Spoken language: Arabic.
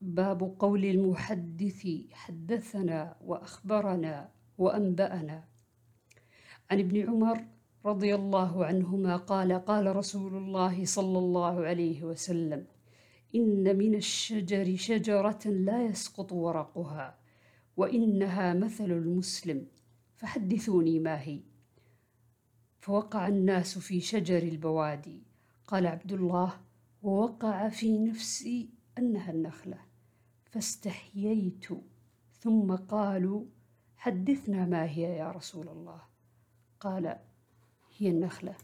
باب قول المحدث حدثنا وأخبرنا وأنبأنا. عن ابن عمر رضي الله عنهما قال قال رسول الله صلى الله عليه وسلم إن من الشجر شجرة لا يسقط ورقها وإنها مثل المسلم فحدثوني ما هي. فوقع الناس في شجر البوادي. قال عبد الله ووقع في نفسي أنها النخلة. فاستحييت. ثم قالوا حدثنا ما هي يا رسول الله. قال هي النخلة.